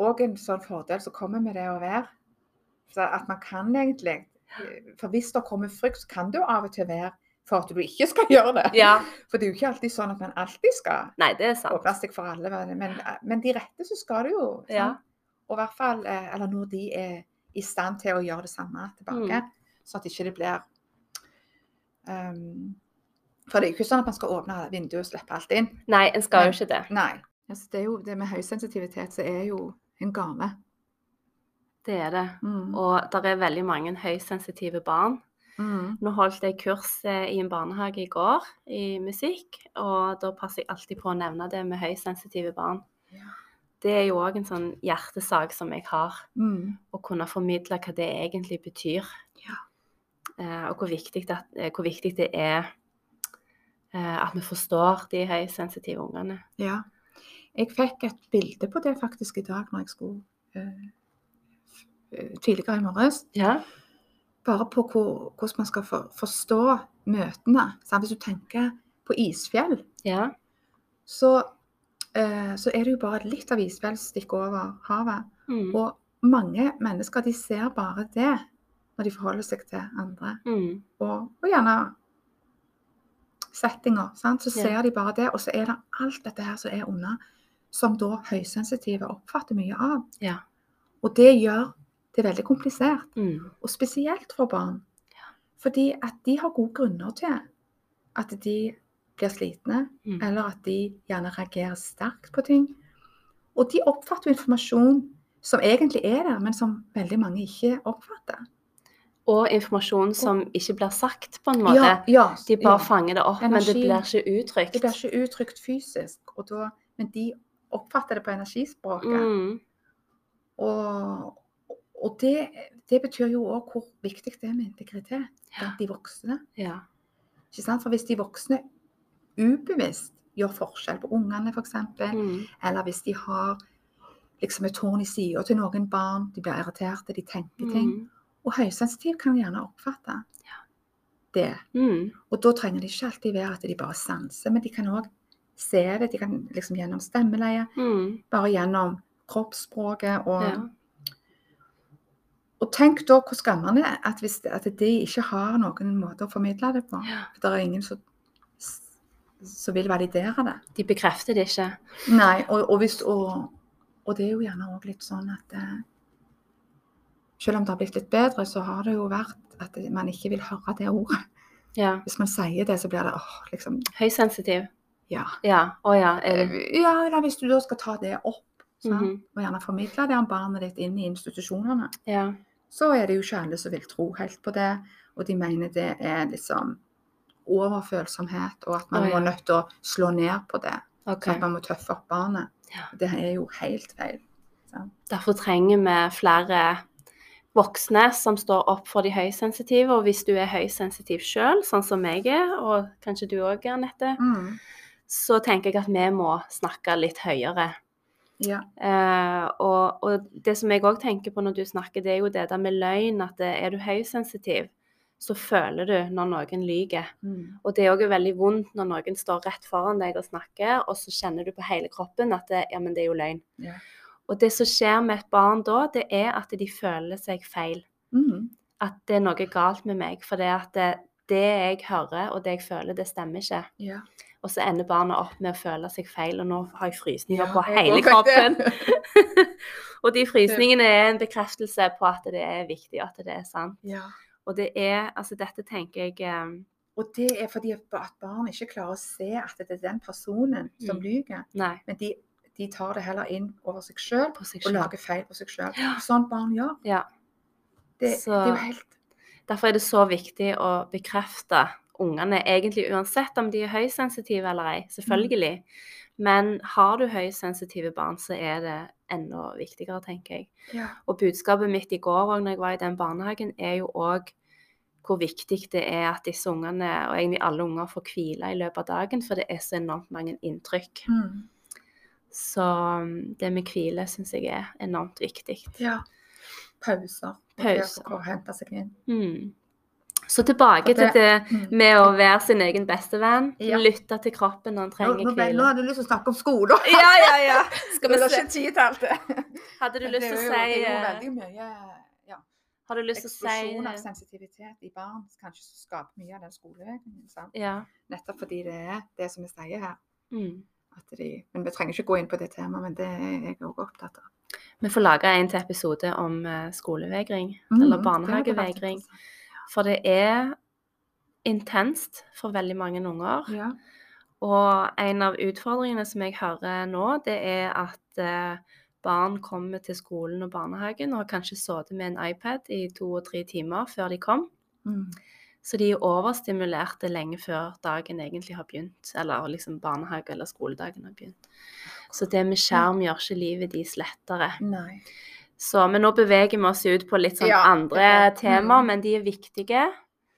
Speaker 2: òg en sånn fordel som kommer med det å være. Så at man kan egentlig For hvis det kommer frykt, så kan det jo av og til være for at du ikke skal gjøre det.
Speaker 1: Ja.
Speaker 2: For det er jo ikke alltid sånn at man alltid skal
Speaker 1: Nei, det er sant.
Speaker 2: åpne seg for alle. Men, men de rette så skal du jo. sant?
Speaker 1: Ja.
Speaker 2: Og i hvert fall, eh, eller når de er i stand til å gjøre det samme tilbake.
Speaker 1: Mm.
Speaker 2: Sånn at ikke det blir um, For det er jo ikke sånn at man skal åpne vinduet og slippe alt inn.
Speaker 1: Nei, en skal
Speaker 2: Men-
Speaker 1: jo ikke det.
Speaker 2: Nei. Altså, det, er jo, det med høysensitivitet så er jo en gave.
Speaker 1: Det er det.
Speaker 2: Mm.
Speaker 1: Og det er veldig mange høysensitive barn.
Speaker 2: Mm.
Speaker 1: Nå holdt jeg kurs eh, i en barnehage i går i musikk, og da passer jeg alltid på å nevne det med høysensitive barn.
Speaker 2: Ja.
Speaker 1: Det er jo òg en sånn hjertesak som jeg har,
Speaker 2: Mm.
Speaker 1: å kunne formidle hva det egentlig betyr.
Speaker 2: Ja.
Speaker 1: Eh, og hvor viktig, det, eh, hvor viktig det er eh, at vi forstår de høysensitive ungene.
Speaker 2: ja. Jeg fikk et bilde på det faktisk i dag når jeg skulle eh, eh, tidligere i morges.
Speaker 1: Ja.
Speaker 2: Bare på hvor, hvordan man skal for, forstå møtene. Sant? Hvis du tenker på isfjell,
Speaker 1: Ja.
Speaker 2: så, eh, så er det jo bare litt av isfjell stikker over havet.
Speaker 1: Mm.
Speaker 2: Og mange mennesker de ser bare det når de forholder seg til andre.
Speaker 1: Mm.
Speaker 2: Og, og gjerne settinger. Sant? Så
Speaker 1: ser
Speaker 2: ser de bare det, og så er det alt dette her som er under, som da høysensitive oppfatter mye av.
Speaker 1: Yeah.
Speaker 2: Og det gjør det veldig komplisert.
Speaker 1: Mm.
Speaker 2: Og spesielt for barn. Fordi at de har gode grunner til at de blir slitne,
Speaker 1: Mm.
Speaker 2: eller at de gjerne reagerer sterkt på ting. Og de oppfatter jo informasjon som egentlig er der, men som veldig mange ikke oppfatter.
Speaker 1: Og informasjon som ikke blir sagt, på en måte.
Speaker 2: Ja, ja,
Speaker 1: De bare
Speaker 2: ja.
Speaker 1: fanger det opp, men det blir ikke uttrykt.
Speaker 2: Det blir ikke uttrykt fysisk, og da, men de oppfatter det på energispråket.
Speaker 1: Mm.
Speaker 2: Og, og det, det betyr jo òg hvor viktig det er med integritet blant de voksne.
Speaker 1: Ja.
Speaker 2: Ikke sant? For hvis de voksne ubevisst gjør forskjell på ungene f.eks.,
Speaker 1: Mm.
Speaker 2: eller hvis de har liksom et tårn i sida til noen barn, de blir irriterte, de tenker ting.
Speaker 1: Mm.
Speaker 2: Og høysensitiv kan gjerne oppfatte det.
Speaker 1: Mm.
Speaker 2: Og da trenger det ikke alltid være at de bare sanser, men de kan òg se det. De kan liksom gjennom stemmeleie,
Speaker 1: Mm.
Speaker 2: bare gjennom kroppsspråket og
Speaker 1: Ja.
Speaker 2: Og tenk da hvor skammende at, hvis, at de ikke har noen måte å formidle det på.
Speaker 1: Ja.
Speaker 2: For det er ingen som, som vil validere det.
Speaker 1: De bekrefter det ikke.
Speaker 2: Nei, og, og, hvis, og, og det er jo gjerne òg litt sånn at eh, selv om det har blitt litt bedre, så har det jo vært at man ikke vil høre det ordet.
Speaker 1: Ja.
Speaker 2: Hvis man sier det, så blir det åh, liksom
Speaker 1: Høysensitiv.
Speaker 2: Ja.
Speaker 1: Ja. Å ja. Det?
Speaker 2: Ja, eller hvis du da skal ta det opp, sant?
Speaker 1: -hmm.
Speaker 2: og gjerne formidle det om barnet ditt inn i institusjonene,
Speaker 1: Ja.
Speaker 2: så er det jo ikke alle som vil tro helt på det. Og de mener det er liksom overfølsomhet, og at man
Speaker 1: oh, ja.
Speaker 2: må nødt til å slå ned på det.
Speaker 1: Okay.
Speaker 2: Sånn at man må tøffe opp barnet.
Speaker 1: Ja.
Speaker 2: Det er jo helt feil.
Speaker 1: Derfor trenger vi flere voksne som står opp for de høysensitive. Og hvis du er høysensitiv sjøl, sånn som jeg er, og kanskje du òg, Anette,
Speaker 2: Mm.
Speaker 1: så tenker jeg at vi må snakke litt høyere.
Speaker 2: Ja.
Speaker 1: Uh, og, og det som jeg òg tenker på når du snakker, det er jo det der med løgn. At det, er du høysensitiv, så føler du når noen lyver.
Speaker 2: Mm.
Speaker 1: Og det er òg veldig vondt når noen står rett foran deg og snakker, og så kjenner du på hele kroppen at det, ja, men det er jo løgn.
Speaker 2: Ja.
Speaker 1: Og det som skjer med et barn da, det er at de føler seg feil.
Speaker 2: Mm.
Speaker 1: At det er noe galt med meg. For det at det, det jeg hører og det jeg føler, det stemmer ikke.
Speaker 2: ja.
Speaker 1: Og så ender barna opp med å føle seg feil, og nå har jeg frysninger
Speaker 2: Ja,
Speaker 1: på hele kroppen. og de frysningene er en bekreftelse på at det er viktig, at det er sant.
Speaker 2: ja.
Speaker 1: Og det er Altså, dette tenker jeg eh,
Speaker 2: Og det er fordi at barn ikke klarer å se at det er den personen som
Speaker 1: Mm.
Speaker 2: lyver. Men de, de tar det heller inn over seg sjøl og lager feil på seg sjøl.
Speaker 1: Ja.
Speaker 2: Sånn barn gjør.
Speaker 1: Ja.
Speaker 2: Det,
Speaker 1: Så-
Speaker 2: det er jo helt
Speaker 1: Derfor er det så viktig å bekrefte ungene, egentlig uansett om de er høysensitive eller ei, selvfølgelig. Men har du høysensitive barn, så er det enda viktigere, tenker jeg.
Speaker 2: ja.
Speaker 1: Og budskapet mitt i går òg, når jeg var i den barnehagen, er jo òg hvor viktig det er at disse ungene, og egentlig alle unger, får hvile i løpet av dagen, for det er så enormt mange inntrykk.
Speaker 2: Mm.
Speaker 1: Så um, det med hvile syns jeg er enormt viktig.
Speaker 2: ja. Pauser.
Speaker 1: Pauser.
Speaker 2: Å hente seg inn.
Speaker 1: Mm. Så tilbake til det
Speaker 2: Mm.
Speaker 1: med å være sin egen beste venn.
Speaker 2: Ja.
Speaker 1: Lytte til kroppen når
Speaker 2: Nå,
Speaker 1: trenger
Speaker 2: nå, nå
Speaker 1: hvile.
Speaker 2: hadde du lyst til å snakke om skole.
Speaker 1: Ja, ja, ja. Skal vi se.
Speaker 2: ikke tid til alt det.
Speaker 1: Hadde du lyst til å si
Speaker 2: Det er jo
Speaker 1: eh,
Speaker 2: veldig mye ja,
Speaker 1: Har du lyst til å
Speaker 2: eksplosjon av sensitivitet i barn kanskje som skaper mye av den skolevegringen. sant?
Speaker 1: Ja.
Speaker 2: Nettopp fordi det er det som vi sier her.
Speaker 1: Mm.
Speaker 2: De, men Vi trenger ikke gå inn på det temaet, men det er jeg òg opptatt av.
Speaker 1: Vi får lage en til episode om eh, skolevegring,
Speaker 2: Mm,
Speaker 1: eller
Speaker 2: det
Speaker 1: For det er intenst for veldig mange unger.
Speaker 2: Ja.
Speaker 1: Og en av utfordringene som jeg hører nå, det er at eh, barn kommer til skolen og barnehagen og har kanskje sittet med en iPad i to og tre timer før de kom.
Speaker 2: Mm.
Speaker 1: Så de er overstimulerte lenge før dagen egentlig har begynt. Eller liksom barnehage- eller skoledagen har begynt. Så det med skjerm gjør ikke livet deres lettere.
Speaker 2: Nei.
Speaker 1: Så, men nå beveger vi oss ut på litt sånn
Speaker 2: Ja,
Speaker 1: andre
Speaker 2: det-
Speaker 1: temaer,
Speaker 2: mm.
Speaker 1: men de er viktige.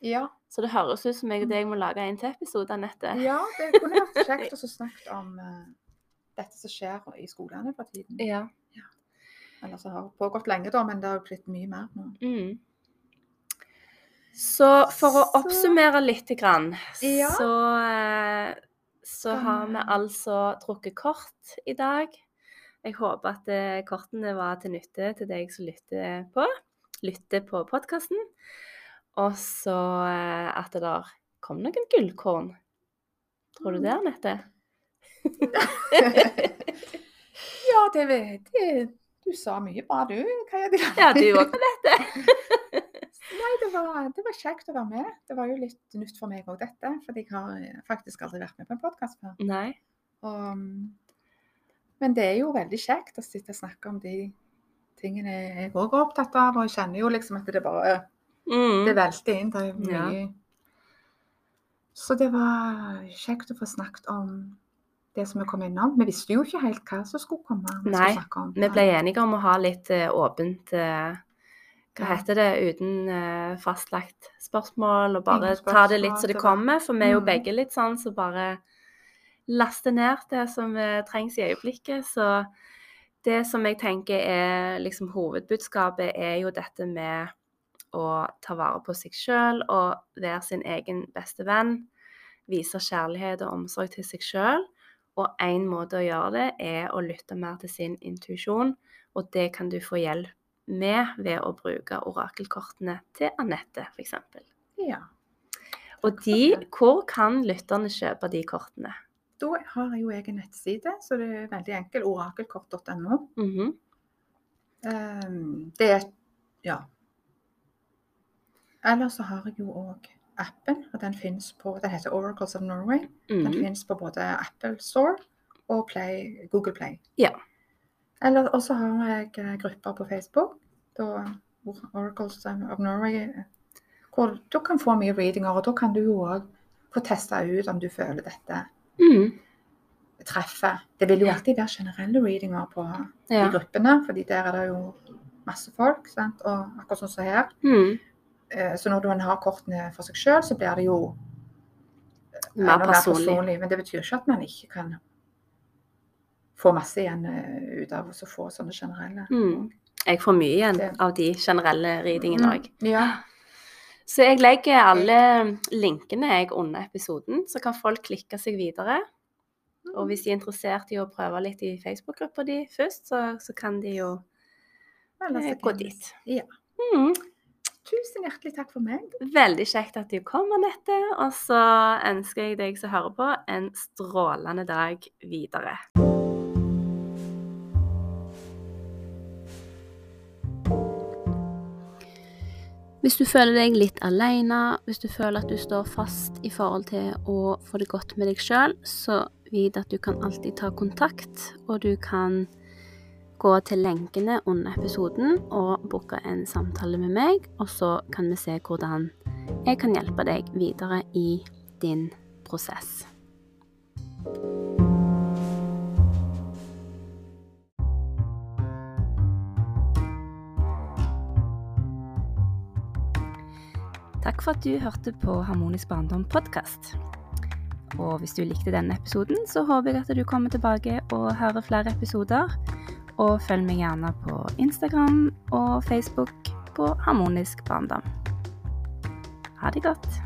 Speaker 2: Ja,
Speaker 1: Så det høres ut som jeg og deg må lage en til episode, Anette.
Speaker 2: ja, det kunne vært kjekt å snakke om uh, dette som skjer i skolene for tiden.
Speaker 1: Ja.
Speaker 2: Eller som har pågått lenge, da, men det har blitt mye mer nå.
Speaker 1: Mm. Så for å oppsummere litt, grann,
Speaker 2: Ja.
Speaker 1: så, eh, så har vi- altså trukket kort i dag. Jeg håper at eh, kortene var til nytte til deg som lytter på, lytter på podkasten. Og så eh, at det der kom noen gullkorn. Tror du det,
Speaker 2: Mm.
Speaker 1: Anette?
Speaker 2: ja, det, vet jeg. Du sa mye bra, du.
Speaker 1: Ja, du òg, Anette.
Speaker 2: Nei, det var, det var kjekt å være med. Det var jo litt nytt for meg òg, dette. For jeg har eh, faktisk aldri vært med på en podkast før.
Speaker 1: Nei.
Speaker 2: Og, men det er jo veldig kjekt å sitte og snakke om de tingene jeg òg er opptatt av. Og jeg kjenner jo liksom at det bare
Speaker 1: Mm.
Speaker 2: Det velter inn. Det er mye
Speaker 1: Ja.
Speaker 2: Så det var kjekt å få snakket om det som vi kom innom. Vi visste jo ikke helt hva som skulle komme. Vi
Speaker 1: Nei,
Speaker 2: skulle.
Speaker 1: Vi ble enige om å ha litt uh, åpent uh, Hva heter det? Uten uh, fastlagt spørsmål, og bare
Speaker 2: spørsmål,
Speaker 1: ta det litt så det
Speaker 2: det
Speaker 1: kommer. For vi er jo
Speaker 2: Mm.
Speaker 1: begge litt sånn så bare laster ned det som eh, trengs i øyeblikket. Så det som jeg tenker er liksom hovedbudskapet, er jo dette med å ta vare på seg sjøl og være sin egen beste venn. Vise kjærlighet og omsorg til seg sjøl. Og én måte å gjøre det, er å lytte mer til sin intuisjon. Og det kan du få hjelp med ved å bruke orakelkortene til Anette, f.eks.
Speaker 2: Ja.
Speaker 1: Og de, hvor kan lytterne kjøpe de kortene?
Speaker 2: Da har jeg jo egen nettside, så det er veldig enkel. Orakelkort.no.
Speaker 1: Mm
Speaker 2: -hmm. um, det er Ja. Eller så har jeg jo òg appen, og den finnes på Den heter Oracles of Norway. Den
Speaker 1: Mhm.
Speaker 2: finnes på både Apple Store og Play, Google Play.
Speaker 1: Ja.
Speaker 2: Eller også har jeg eh, grupper på Facebook, da Oracles of Norway, eh, hvor du kan få mye readinger, og da kan du jo òg få testa ut om du føler dette
Speaker 1: Mhm.
Speaker 2: treffer. Det vil jo alltid være generelle readinger på
Speaker 1: Ja.
Speaker 2: de gruppene, fordi der er det jo masse folk, sant? og akkurat sånn som her.
Speaker 1: Mhm.
Speaker 2: Eh, Så når en har kortene for seg sjøl, så blir det jo eh,
Speaker 1: Mer
Speaker 2: enda
Speaker 1: personlig.
Speaker 2: Men det betyr ikke at man ikke kan få masse igjen eh, ut av å få sånne generelle.
Speaker 1: Mm. Jeg får mye igjen
Speaker 2: Det-
Speaker 1: av de generelle readingene òg.
Speaker 2: Mm, Ja.
Speaker 1: Så jeg legger alle linkene jeg under episoden, så kan folk klikke seg videre. Og hvis de er interessert i å prøve litt i Facebook-gruppa di først, så, så kan de jo eh, gå dit.
Speaker 2: Ja.
Speaker 1: Mm.
Speaker 2: Tusen hjertelig takk for meg.
Speaker 1: Veldig kjekt at du kom, Anette. Og så ønsker jeg deg som hører på, en strålende dag videre. Hvis du føler deg litt alene, hvis du føler at du står fast i forhold til å få det godt med deg sjøl, så vit at du kan alltid ta kontakt, og du kan gå til lenkene under episoden og booke en samtale med meg, og så kan vi se hvordan jeg kan hjelpe deg videre i din prosess. Takk for at du hørte på Harmonisk barndom podkast. Og hvis du likte denne episoden, så håper jeg at du kommer tilbake og hører flere episoder. Og følg meg gjerne på Instagram og Facebook på Harmonisk barndom. Ha det godt.